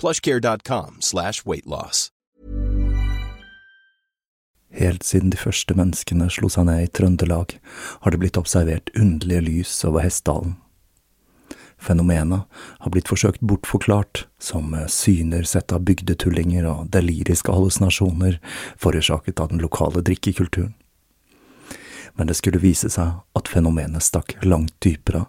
plushcare.com slash weightloss. Helt siden de første menneskene slo seg ned i Trøndelag, har det blitt observert underlige lys over Hessdalen. Fenomenet har blitt forsøkt bortforklart som syner sett av bygdetullinger og deliriske hallusinasjoner forårsaket av den lokale drikkekulturen. Men det skulle vise seg at fenomenet stakk langt dypere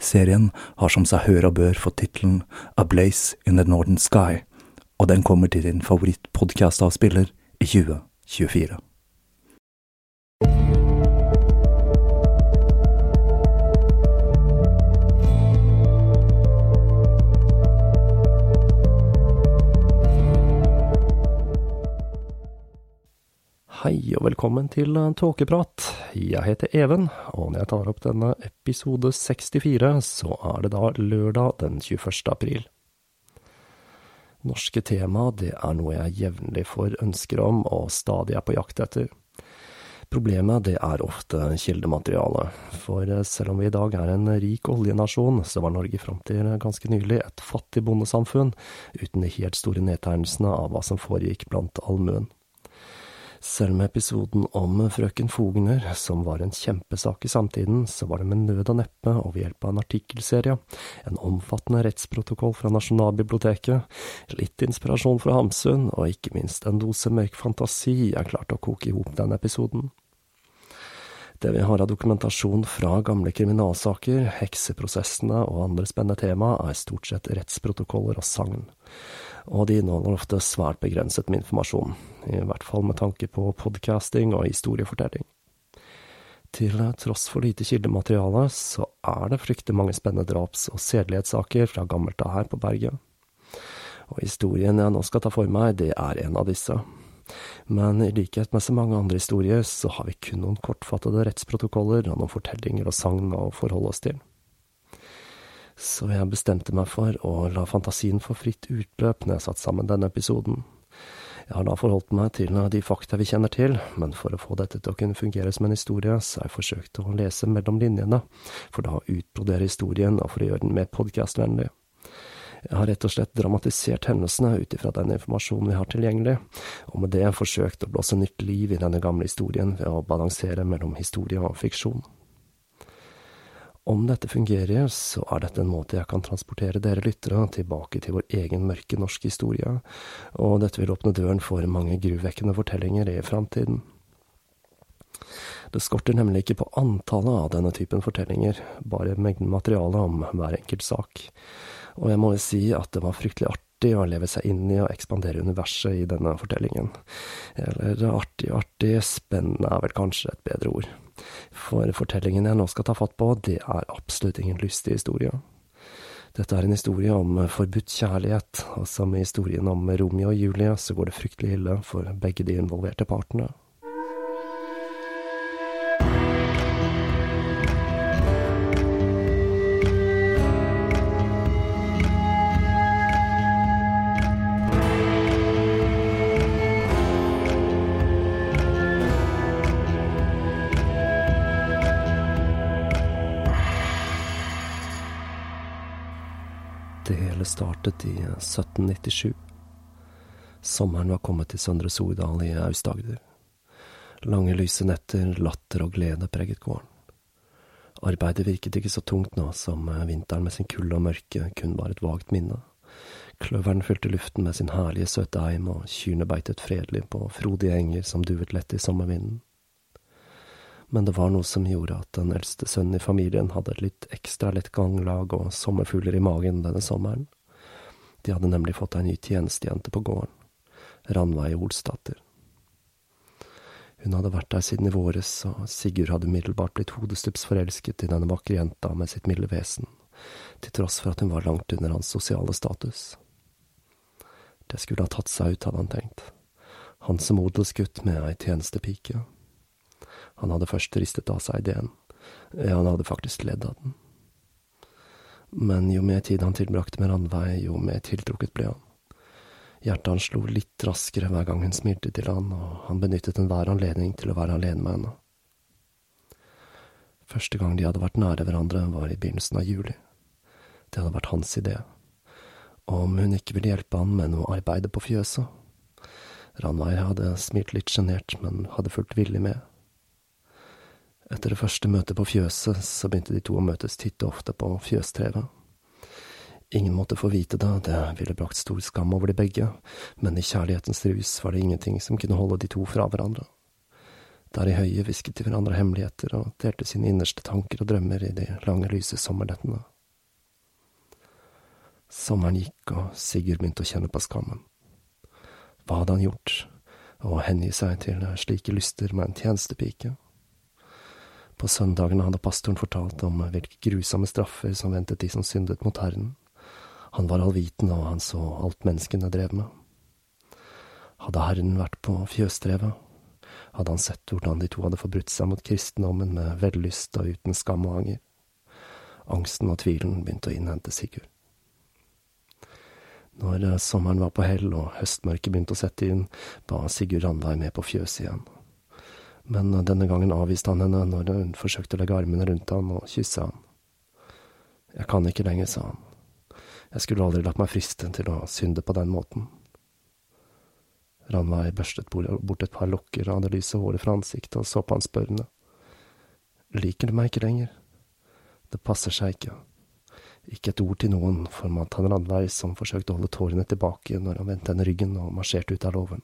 Serien har som seg hør og bør fått tittelen A Blaze in the Northern Sky, og den kommer til din favorittpodkast av spiller i 2024. Hei og velkommen til Tåkeprat. Jeg heter Even, og når jeg tar opp denne episode 64, så er det da lørdag den 21. april. Norske tema, det er noe jeg jevnlig får ønsker om og stadig er på jakt etter. Problemet, det er ofte kildemateriale, for selv om vi i dag er en rik oljenasjon, så var Norge fram til ganske nylig et fattig bondesamfunn, uten de helt store nedtegnelsene av hva som foregikk blant allmuen. Selv med episoden om frøken Fogner, som var en kjempesak i samtiden, så var det med nød og neppe og ved hjelp av en artikkelserie, en omfattende rettsprotokoll fra Nasjonalbiblioteket, litt inspirasjon fra Hamsun, og ikke minst en dose mørk fantasi jeg klarte å koke i hop den episoden. Det vi har av dokumentasjon fra gamle kriminalsaker, hekseprosessene og andre spennende tema, er stort sett rettsprotokoller og sagn og de inneholder ofte svært begrenset med informasjon, i hvert fall med tanke på podcasting og historiefortelling. Til tross for lite kildemateriale, så er det fryktelig mange spennende draps- og sedelighetssaker fra gammelt av her på berget. Og historien jeg nå skal ta for meg, det er en av disse. Men i likhet med så mange andre historier, så har vi kun noen kortfattede rettsprotokoller og noen fortellinger og sagn å forholde oss til så jeg bestemte meg for å la fantasien få fritt utløp når jeg satte sammen denne episoden. Jeg har da forholdt meg til de fakta vi kjenner til, men for å få dette til å kunne fungere som en historie, så har jeg forsøkt å lese mellom linjene, for da å utbrodere historien og for å gjøre den mer podkastvennlig. Jeg har rett og slett dramatisert hendelsene ut ifra den informasjonen vi har tilgjengelig, og med det forsøkt å blåse nytt liv i denne gamle historien ved å balansere mellom historie og fiksjon. Om dette fungerer, så er dette en måte jeg kan transportere dere lyttere tilbake til vår egen mørke norske historie, og dette vil åpne døren for mange gruvekkende fortellinger i framtiden. Det skorter nemlig ikke på antallet av denne typen fortellinger, bare mengden materiale om hver enkelt sak. Og jeg må jo si at det var fryktelig artig å leve seg inn i og ekspandere universet i denne fortellingen. Eller artig og artig, spennende er vel kanskje et bedre ord. For fortellingen jeg nå skal ta fatt på, det er absolutt ingen lystig historie. Dette er en historie om forbudt kjærlighet, og som i historien om Romeo og Julie så går det fryktelig ille for begge de involverte partene. Startet i 1797. Sommeren var kommet til Søndre Sordal i Aust-Agder. Lange, lyse netter, latter og glede preget gården. Arbeidet virket ikke så tungt nå som vinteren med sin kulde og mørke kun var et vagt minne. Kløveren fylte luften med sin herlige, søte eim, og kyrne beitet fredelig på frodige enger som duvet lett i sommervinden men det var noe som gjorde at den eldste sønnen i familien hadde et litt ekstra lett ganglag og sommerfugler i magen denne sommeren. De hadde nemlig fått ei ny tjenestejente på gården, Ranveig Olsdatter. Hun hadde vært der siden i våres, og Sigurd hadde umiddelbart blitt hodestups forelsket i denne vakre jenta med sitt milde vesen, til tross for at hun var langt under hans sosiale status. Det skulle ha tatt seg ut, hadde han tenkt, han som odelsgutt med ei tjenestepike. Han hadde først ristet av seg ideen. Ja, han hadde faktisk ledd av den. Men jo mer tid han tilbrakte med Randveig, jo mer tiltrukket ble han. Hjertet hans slo litt raskere hver gang hun smilte til han, og han benyttet enhver anledning til å være alene med henne. Første gang de hadde vært nære hverandre, var i begynnelsen av juli. Det hadde vært hans idé. Om hun ikke ville hjelpe han med noe arbeid på fjøset. Ranveig hadde smilt litt sjenert, men hadde fulgt villig med. Etter det første møtet på fjøset, så begynte de to å møtes titt og ofte på fjøstrevet. Ingen måtte få vite det, det ville brakt stor skam over de begge, men i kjærlighetens rus var det ingenting som kunne holde de to fra hverandre. Der i høyet hvisket de hverandre hemmeligheter og delte sine innerste tanker og drømmer i de lange, lyse sommernettene. Sommeren gikk, og Sigurd begynte å kjenne på skammen. Hva hadde han gjort? Å hengi seg til slike lyster med en tjenestepike? På søndagene hadde pastoren fortalt om hvilke grusomme straffer som ventet de som syndet mot Herren. Han var allvitende, og han så alt menneskene drev med. Hadde Herren vært på fjøsdrevet, hadde han sett hvordan de to hadde forbrutt seg mot kristendommen med vellyst og uten skam og anger. Angsten og tvilen begynte å innhente Sigurd. Når sommeren var på hell og høstmørket begynte å sette inn, ba Sigurd Randveig med på fjøset igjen men denne gangen avviste han henne når hun forsøkte å legge armene rundt han og kysse han. Jeg kan ikke lenger, sa han. Jeg skulle aldri latt meg friste til å synde på den måten. Ranveig børstet bort et par lokker av det lyse håret fra ansiktet og så på han spørrende. Liker du meg ikke lenger? Det passer seg ikke. Ikke et ord til noen, format han Ranveig, som forsøkte å holde tårene tilbake når han vendte henne ryggen og marsjerte ut av låven.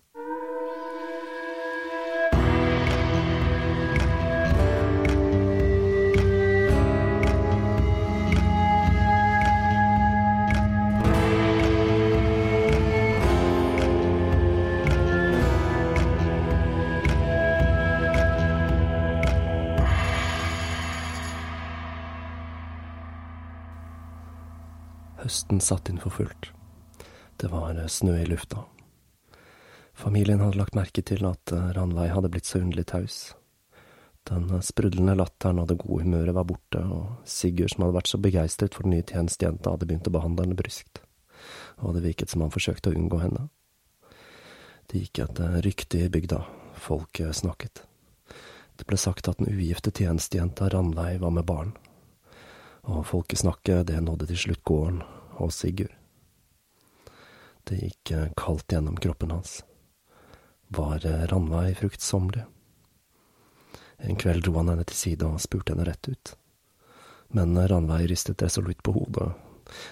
Høsten satt inn for fullt. Det var snø i lufta. Familien hadde lagt merke til at Ranveig hadde blitt så underlig taus. Den sprudlende latteren og det gode humøret var borte, og Sigurd, som hadde vært så begeistret for den nye tjenestejenta, hadde begynt å behandle henne bryskt, og det virket som han forsøkte å unngå henne. Det gikk et rykte i bygda, folk snakket. Det ble sagt at den ugifte tjenestejenta Ranveig var med barn, og folkesnakket, det nådde til slutt gården og Sigurd. Det gikk eh, kaldt gjennom kroppen hans. Var eh, Ranveig fruktsommelig? En kveld dro han henne til side og spurte henne rett ut. Men eh, Ranveig ristet resolutt på hodet.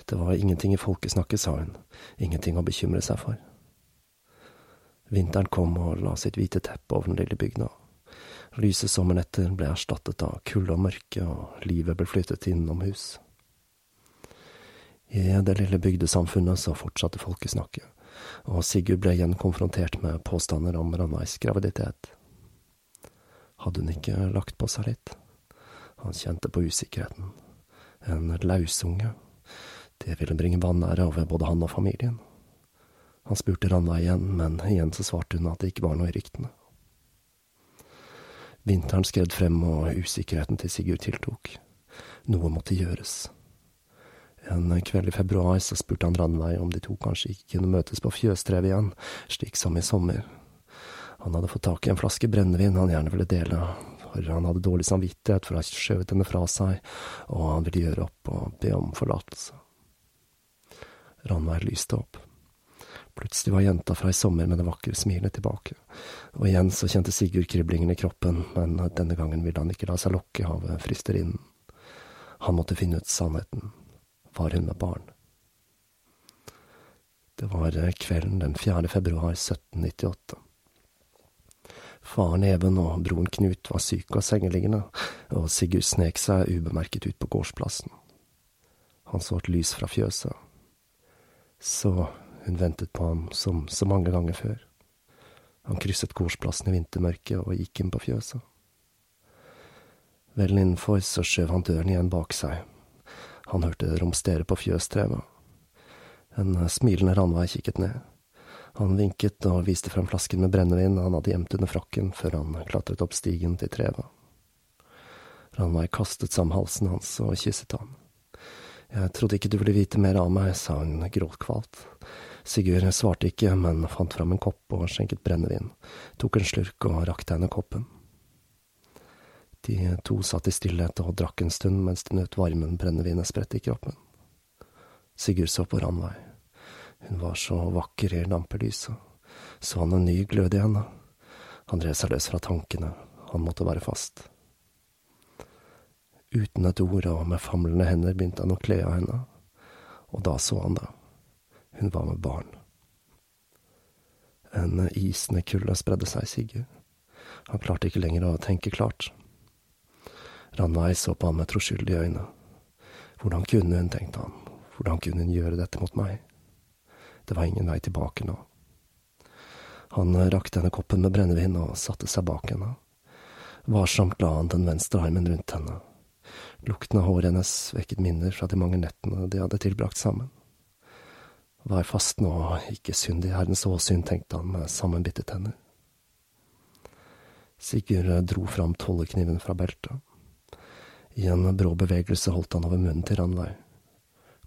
Det var ingenting i folkesnakket, sa hun, ingenting å bekymre seg for. Vinteren kom og la sitt hvite teppe over den lille bygda. Lyse sommernetter ble erstattet av kulde og mørke, og livet ble flyttet innom hus. I det lille bygdesamfunnet så fortsatte folkesnakket, og Sigurd ble igjen konfrontert med påstander om Ranveis graviditet. Hadde hun ikke lagt på seg litt? Han kjente på usikkerheten. En lausunge. Det ville bringe vanære over både han og familien. Han spurte Ranveig igjen, men igjen så svarte hun at det ikke var noe i ryktene. Vinteren skred frem, og usikkerheten til Sigurd tiltok. Noe måtte gjøres. En kveld i februar så spurte han Ranveig om de to kanskje ikke kunne møtes på fjøstrevet igjen, slik som i sommer. Han hadde fått tak i en flaske brennevin han gjerne ville dele, for han hadde dårlig samvittighet for å ha skjøvet henne fra seg, og han ville gjøre opp og be om forlatelse. Ranveig lyste opp. Plutselig var jenta fra i sommer med det vakre smilet tilbake, og igjen så kjente Sigurd kriblingen i kroppen, men denne gangen ville han ikke la seg lokke av fristerinnen. Han måtte finne ut sannheten. Var hun med barn? Det var kvelden den 4. februar 1798. Faren Even og broren Knut var syke og sengeliggende, og Sigurd snek seg ubemerket ut på gårdsplassen. Han så et lys fra fjøset. Så hun ventet på ham som så mange ganger før. Han krysset gårdsplassen i vintermørket og gikk inn på fjøset. Vel innenfor så skjøv han døren igjen bak seg. Han hørte romstere på fjøstrevet. En smilende Ranveig kikket ned. Han vinket og viste frem flasken med brennevin han hadde gjemt under frakken før han klatret opp stigen til trevet. Ranveig kastet sammen halsen hans og kysset ham. Jeg trodde ikke du ville vite mer av meg, sa hun gråtkvalt. Sigurd svarte ikke, men fant fram en kopp og skjenket brennevin, tok en slurk og rakte henne koppen. De to satt i stillhet og drakk en stund mens de nøt varmen brennevinet spredte i kroppen. Sigurd så på Ranveig. Hun var så vakker i lampelyset. Så han en ny glød i henne. Han rev seg løs fra tankene. Han måtte være fast. Uten et ord og med famlende hender begynte han å kle av henne, og da så han det. Hun var med barn. En isende kulde spredde seg i Sigurd. Han klarte ikke lenger å tenke klart. Ranveig så på han med troskyldige øyne. Hvordan kunne hun, tenkte han, hvordan kunne hun gjøre dette mot meg? Det var ingen vei tilbake nå. Han rakte henne koppen med brennevin og satte seg bak henne. Varsomt la han den venstre armen rundt henne. Lukten av håret hennes vekket minner fra de mange nettene de hadde tilbrakt sammen. Vær fast nå, ikke synd i Herrens åsyn, tenkte han med sammenbitte tenner. Sigurd dro fram tollekniven fra beltet. I en brå bevegelse holdt han over munnen til Ranveig.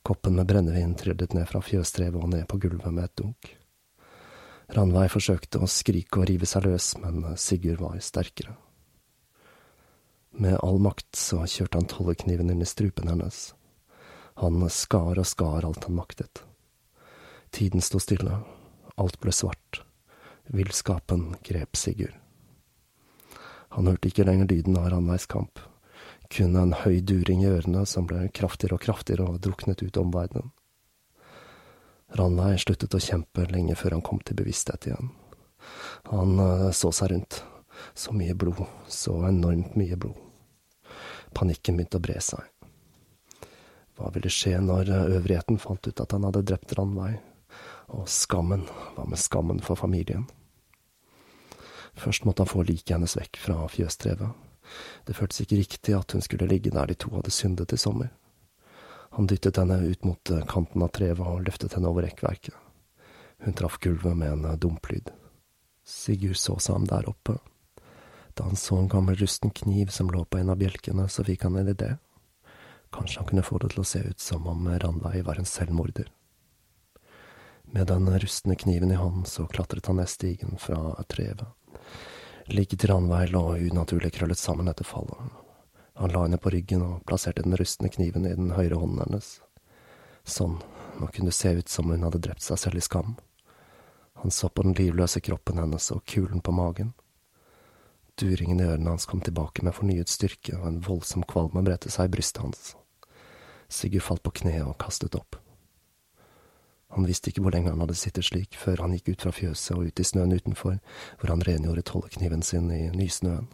Koppen med brennevin trillet ned fra fjøstrevet og ned på gulvet med et dunk. Ranveig forsøkte å skrike og rive seg løs, men Sigurd var sterkere. Med all makt så kjørte han tollekniven inn i strupen hennes. Han skar og skar alt han maktet. Tiden sto stille, alt ble svart. Villskapen grep Sigurd. Han hørte ikke lenger lyden av Ranveigs kamp, kun en høy during i ørene som ble kraftigere og kraftigere og druknet ut omverdenen. Ranveig sluttet å kjempe lenge før han kom til bevissthet igjen. Han uh, så seg rundt. Så mye blod, så enormt mye blod. Panikken begynte å bre seg. Hva ville skje når øvrigheten fant ut at han hadde drept Ranveig? Og skammen, hva med skammen for familien? Først måtte han få liket hennes vekk fra fjøstrevet. Det føltes ikke riktig at hun skulle ligge der de to hadde syndet i sommer. Han dyttet henne ut mot kanten av trevet og løftet henne over rekkverket. Hun traff gulvet med en dumplyd. Sigurd så seg ham der oppe. Da han så en gammel rusten kniv som lå på en av bjelkene, så fikk han en idé. Kanskje han kunne få det til å se ut som om Ranveig var en selvmorder. Med den rustne kniven i hånden så klatret han ned stigen fra trevet. Til Ranveig lå unaturlig krøllet sammen etter fallet. Han la henne på ryggen og plasserte den rustne kniven i den høyre hånden hennes. Sånn, nå kunne det se ut som hun hadde drept seg selv i skam. Han så på den livløse kroppen hennes og kulen på magen. Duringen i ørene hans kom tilbake med fornyet styrke, og en voldsom kvalme bredte seg i brystet hans. Sigurd falt på kne og kastet opp. Han visste ikke hvor lenge han hadde sittet slik, før han gikk ut fra fjøset og ut i snøen utenfor, hvor han rengjorde tollekniven sin i nysnøen.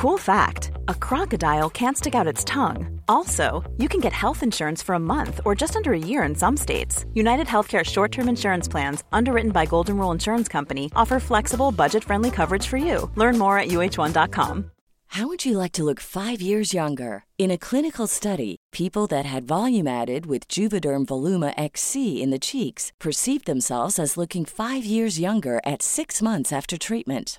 Cool fact a crocodile can't stick out its tongue. Also, you can get health insurance for a month or just under a year in some states. United Healthcare short term insurance plans, underwritten by Golden Rule Insurance Company, offer flexible, budget friendly coverage for you. Learn more at uh1.com. How would you like to look five years younger? In a clinical study, people that had volume added with Juvederm Voluma XC in the cheeks perceived themselves as looking five years younger at six months after treatment.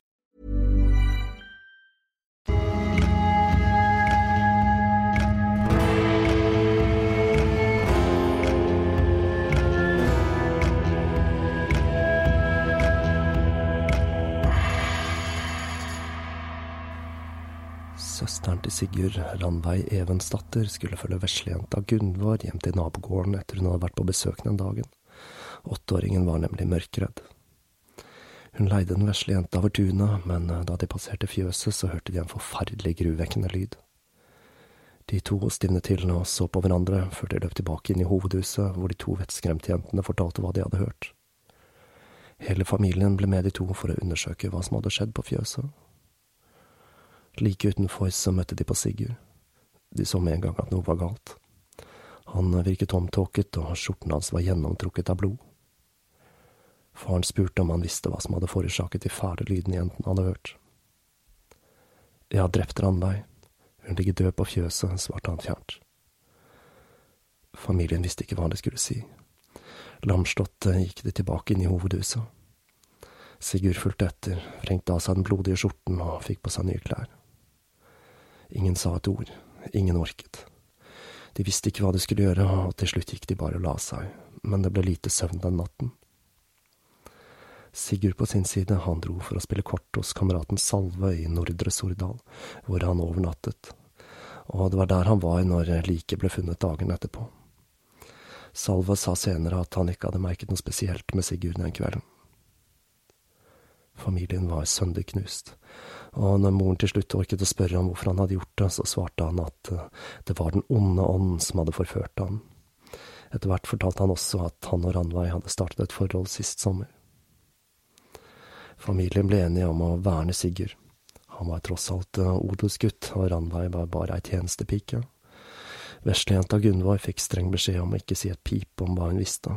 Søsteren til Sigurd, Ranveig Evensdatter, skulle følge veslejenta Gunvor hjem til nabogården etter hun hadde vært på besøk den dagen. Åtteåringen var nemlig mørkredd. Hun leide den vesle jenta over tunet, men da de passerte fjøset, så hørte de en forferdelig gruvekkende lyd. De to stivnet til og så på hverandre før de løp tilbake inn i hovedhuset, hvor de to vettskremte jentene fortalte hva de hadde hørt. Hele familien ble med de to for å undersøke hva som hadde skjedd på fjøset. Like utenfor så møtte de på Sigurd. De så med en gang at noe var galt. Han virket omtåket, og skjorten hans var gjennomtrukket av blod. Faren spurte om han visste hva som hadde forårsaket de fæle lydene jentene hadde hørt. Jeg har drept Ranveig. Hun ligger død på fjøset, svarte han fjernt. Familien visste ikke hva de skulle si. Lamslått gikk de tilbake inn i hovedhuset. Sigurd fulgte etter, vrengte av seg den blodige skjorten og fikk på seg nye klær. Ingen sa et ord, ingen orket. De visste ikke hva de skulle gjøre, og til slutt gikk de bare og la seg, men det ble lite søvn den natten. Sigurd på sin side, han dro for å spille kort hos kameraten Salve i Nordre Sordal, hvor han overnattet, og det var der han var når liket ble funnet dagen etterpå. Salve sa senere at han ikke hadde merket noe spesielt med Sigurd den kvelden. Familien var sønderknust, og når moren til slutt orket å spørre om hvorfor han hadde gjort det, så svarte han at eh, det var den onde ånden som hadde forført ham. Etter hvert fortalte han også at han og Ranveig hadde startet et forhold sist sommer. Familien ble enige om å verne Sigurd. Han var tross alt eh, odelsgutt, og Ranveig var bare ei tjenestepike. Veslejenta Gunvor fikk streng beskjed om å ikke si et pip om hva hun visste,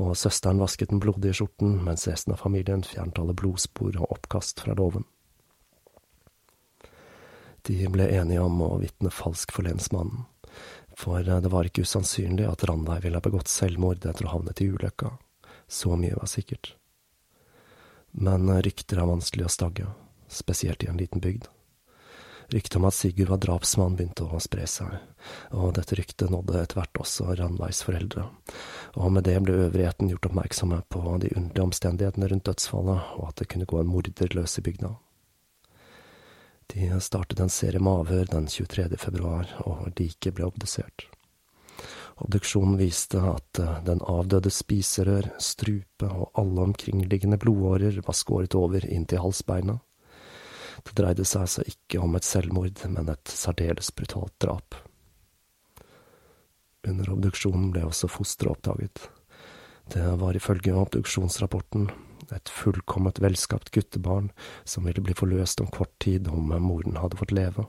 og søsteren vasket den blodige skjorten, mens resten av familien fjernet alle blodspor og oppkast fra låven. De ble enige om å vitne falsk for lensmannen, for det var ikke usannsynlig at Randveig ville ha begått selvmord etter å ha havnet i ulykka. Så mye var sikkert. Men rykter er vanskelig å stagge, spesielt i en liten bygd. Ryktet om at Sigurd var drapsmann begynte å spre seg, og dette ryktet nådde etter hvert også Ranveis foreldre, og med det ble øvrigheten gjort oppmerksomme på de underlige omstendighetene rundt dødsfallet, og at det kunne gå en morder løs i bygda. De startet en serie med avhør den 23. februar, og liket ble obdusert. Obduksjonen viste at eh, den avdødes spiserør, strupe og alle omkringliggende blodårer var skåret over inn til halsbeina. Det dreide seg altså ikke om et selvmord, men et særdeles brutalt drap. Under obduksjonen ble også fosteret oppdaget. Det var ifølge obduksjonsrapporten et fullkomment velskapt guttebarn som ville bli forløst om kort tid om moren hadde fått leve.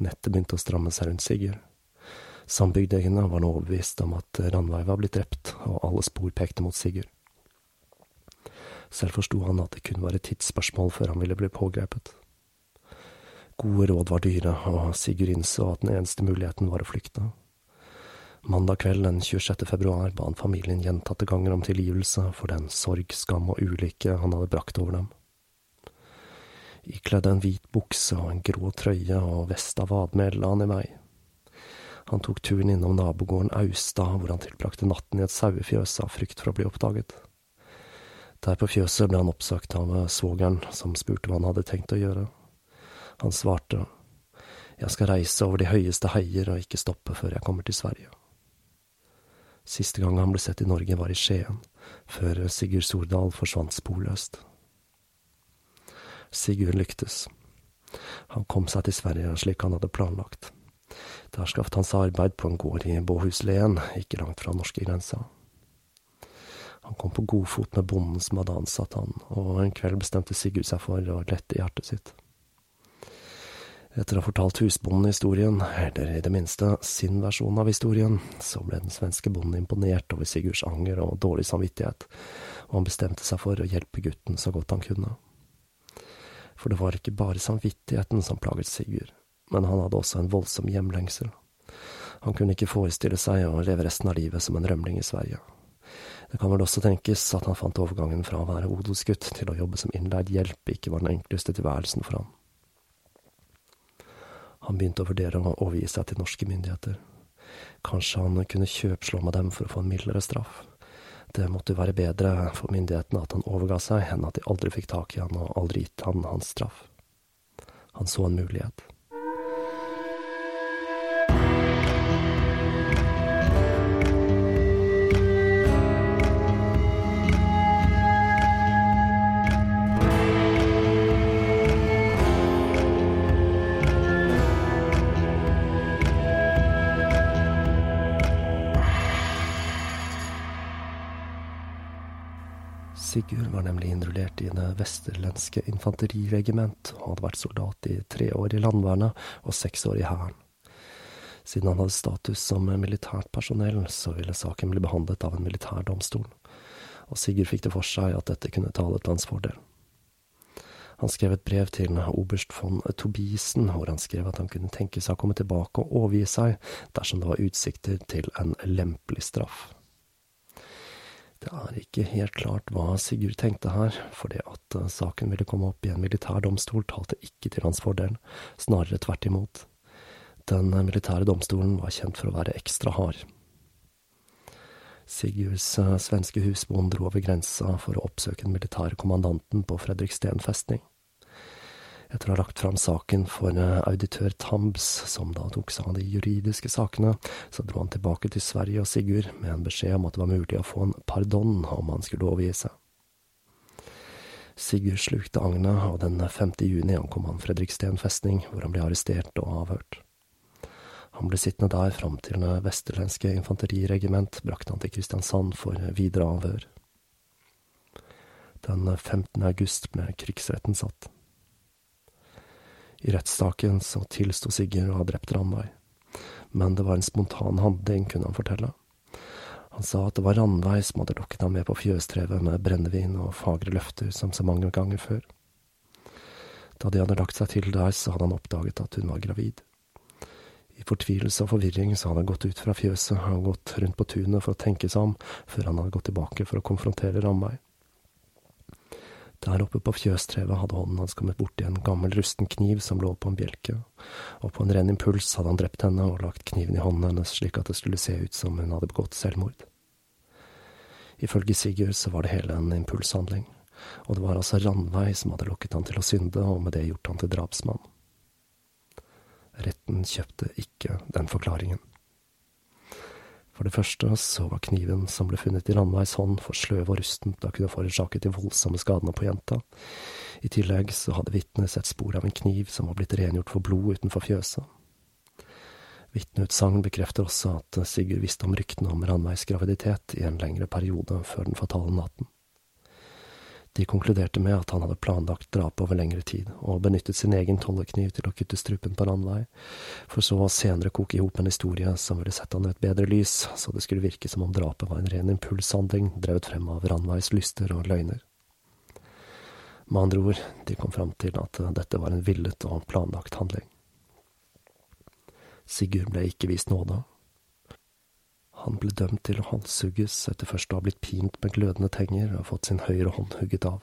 Nettet begynte å stramme seg rundt Sigurd. Sambygdingene var nå overbevist om at Ranveig var blitt drept, og alle spor pekte mot Sigurd. Selv forsto han at det kun var et tidsspørsmål før han ville bli pågrepet. Gode råd var dyre, og Sigurd innså at den eneste muligheten var å flykte. Mandag kveld den 26. februar ba han familien gjentatte ganger om tilgivelse for den sorg, skam og ulykke han hadde brakt over dem. Ikledd en hvit bukse og en grå trøye og vest av vadmel la han i vei. Han tok turen innom nabogården Austad, hvor han tilbrakte natten i et sauefjøs av frykt for å bli oppdaget. Der på fjøset ble han oppsøkt av svogeren, som spurte hva han hadde tenkt å gjøre. Han svarte, Jeg skal reise over de høyeste heier og ikke stoppe før jeg kommer til Sverige. Siste gang han ble sett i Norge, var i Skien, før Sigurd Sordal forsvant sporløst. Sigurd lyktes. Han kom seg til Sverige slik han hadde planlagt. Der skaffet han seg arbeid på en gård i Båhusleden, ikke langt fra norskegrensa. Han kom på god fot med bonden som hadde ansatt han, og en kveld bestemte Sigurd seg for å lette hjertet sitt. Etter å ha fortalt husbonden historien, eller i det minste sin versjon av historien, så ble den svenske bonden imponert over Sigurds anger og dårlig samvittighet, og han bestemte seg for å hjelpe gutten så godt han kunne. For det var ikke bare samvittigheten som plaget Sigurd, men han hadde også en voldsom hjemlengsel. Han kunne ikke forestille seg å leve resten av livet som en rømling i Sverige. Det kan vel også tenkes at han fant overgangen fra å være odelsgutt til å jobbe som innleid hjelp ikke var den enkleste tilværelsen for ham. Han begynte å vurdere å overgi seg til norske myndigheter. Kanskje han kunne kjøpslå med dem for å få en mildere straff. Det måtte jo være bedre for myndighetene at han overga seg, enn at de aldri fikk tak i han og aldri gitt han hans straff. Han så en mulighet. Sigurd var nemlig innrullert i det vesterlenske infanteriregiment og hadde vært soldat i tre år i landvernet og seks år i hæren. Siden han hadde status som militært personell, så ville saken bli behandlet av en militær domstol, og Sigurd fikk det for seg at dette kunne tale til hans fordel. Han skrev et brev til oberst von Tobisen, hvor han skrev at han kunne tenke seg å komme tilbake og overgi seg dersom det var utsikter til en lempelig straff. Det er ikke helt klart hva Sigurd tenkte her, for det at eh, saken ville komme opp i en militær domstol talte ikke til hans fordel, snarere tvert imot. Den militære domstolen var kjent for å være ekstra hard. Sigurds eh, svenske husbond dro over grensa for å oppsøke den militære kommandanten på Fredriksten festning. Etter å ha lagt fram saken for eh, auditør Tambs, som da tok seg av de juridiske sakene, så dro han tilbake til Sverige og Sigurd med en beskjed om at det var mulig å få en pardon om han skulle overgi seg. Sigurd slukte agnet, og den 5. juni ankom han Fredriksten festning, hvor han ble arrestert og avhørt. Han ble sittende der fram til det vesterlenske infanteriregiment brakte han til Kristiansand for videre avhør. Den 15. august ble krigsretten satt. I rettssaken så tilsto Sigurd å ha drept Randveig. men det var en spontan handling, kunne han fortelle. Han sa at det var Randveig som hadde lokket ham med på fjøstrevet med brennevin og fagre løfter som så mange ganger før. Da de hadde lagt seg til der, så hadde han oppdaget at hun var gravid. I fortvilelse og forvirring så hadde han gått ut fra fjøset og gått rundt på tunet for å tenke seg om, før han hadde gått tilbake for å konfrontere Ranveig. Der oppe på fjøstrevet hadde hånden hans kommet borti en gammel rusten kniv som lå på en bjelke, og på en ren impuls hadde han drept henne og lagt kniven i hånden hennes slik at det skulle se ut som hun hadde begått selvmord. Ifølge Sigurd så var det hele en impulshandling, og det var altså Ranveig som hadde lokket han til å synde og med det gjort han til drapsmann. Retten kjøpte ikke den forklaringen. For det første så var kniven som ble funnet i Ranveigs hånd for sløv og rusten da kunne forårsaket de voldsomme skadene på jenta. I tillegg så hadde vitnet sett spor av en kniv som var blitt rengjort for blod utenfor fjøset. Vitneutsagn bekrefter også at Sigurd visste om ryktene om Ranveis graviditet i en lengre periode før den fatale natten. De konkluderte med at han hadde planlagt drapet over lengre tid, og benyttet sin egen tollekniv til å kutte strupen på Ranveig, for så å senere koke i hop en historie som ville sett han i et bedre lys, så det skulle virke som om drapet var en ren impulshandling drevet frem av Ranveigs lyster og løgner. Med andre ord, de kom fram til at dette var en villet og planlagt handling. Sigurd ble ikke vist nåde. Han ble dømt til å halshugges etter først å ha blitt pint med glødende tenger og fått sin høyre hånd hugget av.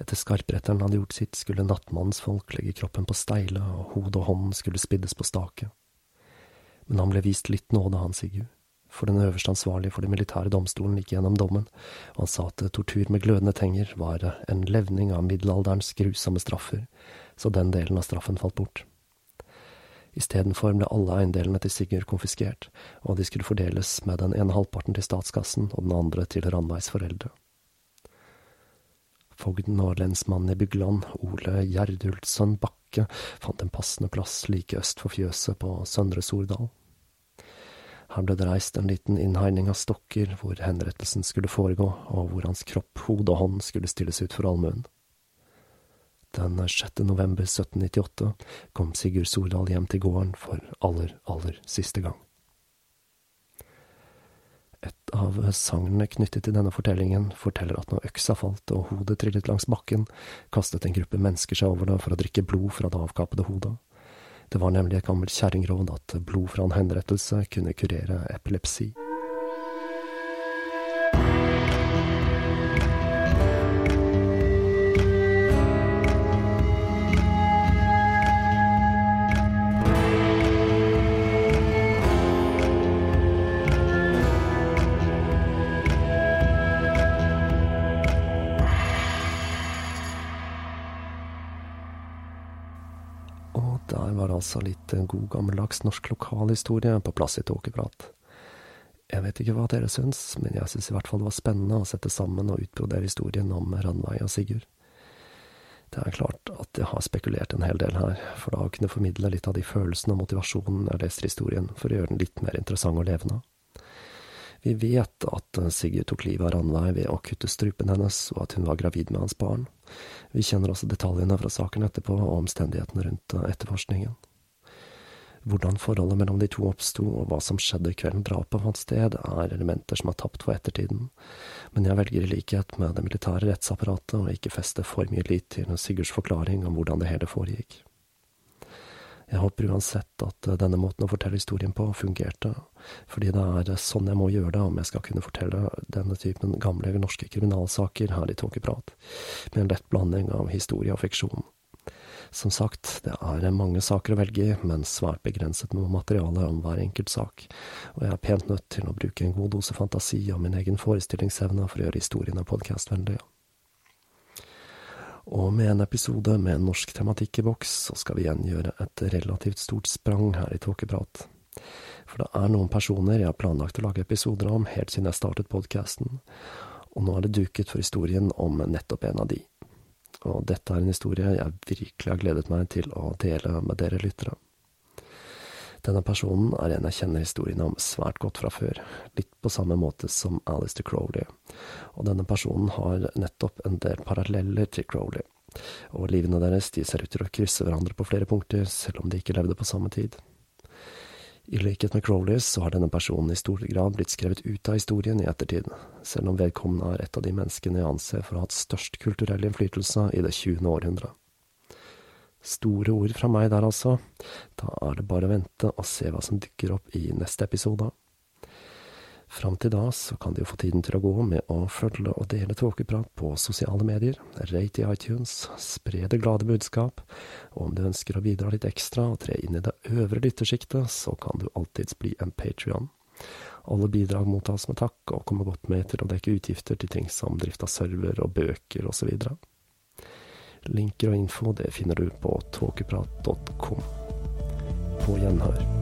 Etter skarpretteren hadde gjort sitt, skulle nattmannens folk legge kroppen på steile, og hodet og hånden skulle spiddes på stake. Men han ble vist litt nåde, han Sigurd, for den øverste ansvarlige for den militære domstolen gikk gjennom dommen, og han sa at tortur med glødende tenger var en levning av middelalderens grusomme straffer, så den delen av straffen falt bort. Istedenfor ble alle eiendelene til Sigurd konfiskert, og de skulle fordeles med den ene halvparten til statskassen og den andre til Ranveis foreldre. Fogden og lensmannen i Bygland, Ole Gjerdulfsson Bakke, fant en passende plass like øst for fjøset på Søndre Sordal. Her ble det reist en liten innhegning av stokker hvor henrettelsen skulle foregå, og hvor hans kropp, hode og hånd skulle stilles ut for allmuen. Den 6. november 1798 kom Sigurd Sordal hjem til gården for aller, aller siste gang. Et av sagnene knyttet til denne fortellingen forteller at når øksa falt og hodet trillet langs bakken, kastet en gruppe mennesker seg over det for å drikke blod fra det avkappede hodet. Det var nemlig et gammelt kjerringråd at blod fra en henrettelse kunne kurere epilepsi. Altså litt god gammeldags norsk lokalhistorie på plass i Tåkeprat. Jeg vet ikke hva dere syns, men jeg syns i hvert fall det var spennende å sette sammen og utbrodere historien om Ranveig og Sigurd. Det er klart at jeg har spekulert en hel del her, for da å kunne formidle litt av de følelsene og motivasjonen jeg leser historien, for å gjøre den litt mer interessant og levende. Vi vet at Sigurd tok livet av Ranveig ved å kutte strupen hennes, og at hun var gravid med hans barn. Vi kjenner også detaljene fra saken etterpå, og omstendighetene rundt etterforskningen. Hvordan forholdet mellom de to oppsto, og hva som skjedde kvelden drapet fant sted, er elementer som er tapt for ettertiden, men jeg velger i likhet med det militære rettsapparatet å ikke feste for mye lit til Sigurds forklaring om hvordan det hele foregikk. Jeg håper uansett at denne måten å fortelle historien på fungerte, fordi det er sånn jeg må gjøre det om jeg skal kunne fortelle denne typen gamle norske kriminalsaker her i Tåkeprat, med en lett blanding av historie og fiksjon. Som sagt, det er mange saker å velge i, men svært begrenset med materiale om hver enkelt sak, og jeg er pent nødt til å bruke en god dose fantasi og min egen forestillingsevne for å gjøre historiene podkastvennlige. Og med en episode med norsk tematikk i boks, så skal vi igjen gjøre et relativt stort sprang her i Tåkeprat. For det er noen personer jeg har planlagt å lage episoder om helt siden jeg startet podkasten, og nå er det duket for historien om nettopp en av de og dette er en historie jeg virkelig har gledet meg til å dele med dere lyttere. Denne personen er en jeg kjenner historien om svært godt fra før, litt på samme måte som Alistair Crowley, og denne personen har nettopp en del paralleller til Crowley, og livene deres de ser ut til å krysse hverandre på flere punkter, selv om de ikke levde på samme tid. I likhet med Crowley så har denne personen i stor grad blitt skrevet ut av historien i ettertid, selv om vedkommende er et av de menneskene jeg anser for å ha hatt størst kulturell innflytelse i det 20. århundre. Store ord fra meg der, altså. Da er det bare å vente og se hva som dukker opp i neste episode. Fram til da så kan de jo få tiden til å gå med å følge og dele tåkeprat på sosiale medier, rate i iTunes, spre det glade budskap, og om du ønsker å bidra litt ekstra og tre inn i det øvre lyttersjiktet, så kan du alltids bli en patrion. Alle bidrag mottas med takk og kommer godt med til å dekke utgifter til ting som drift av server og bøker osv. Linker og info det finner du på tåkeprat.com. På gjenhør.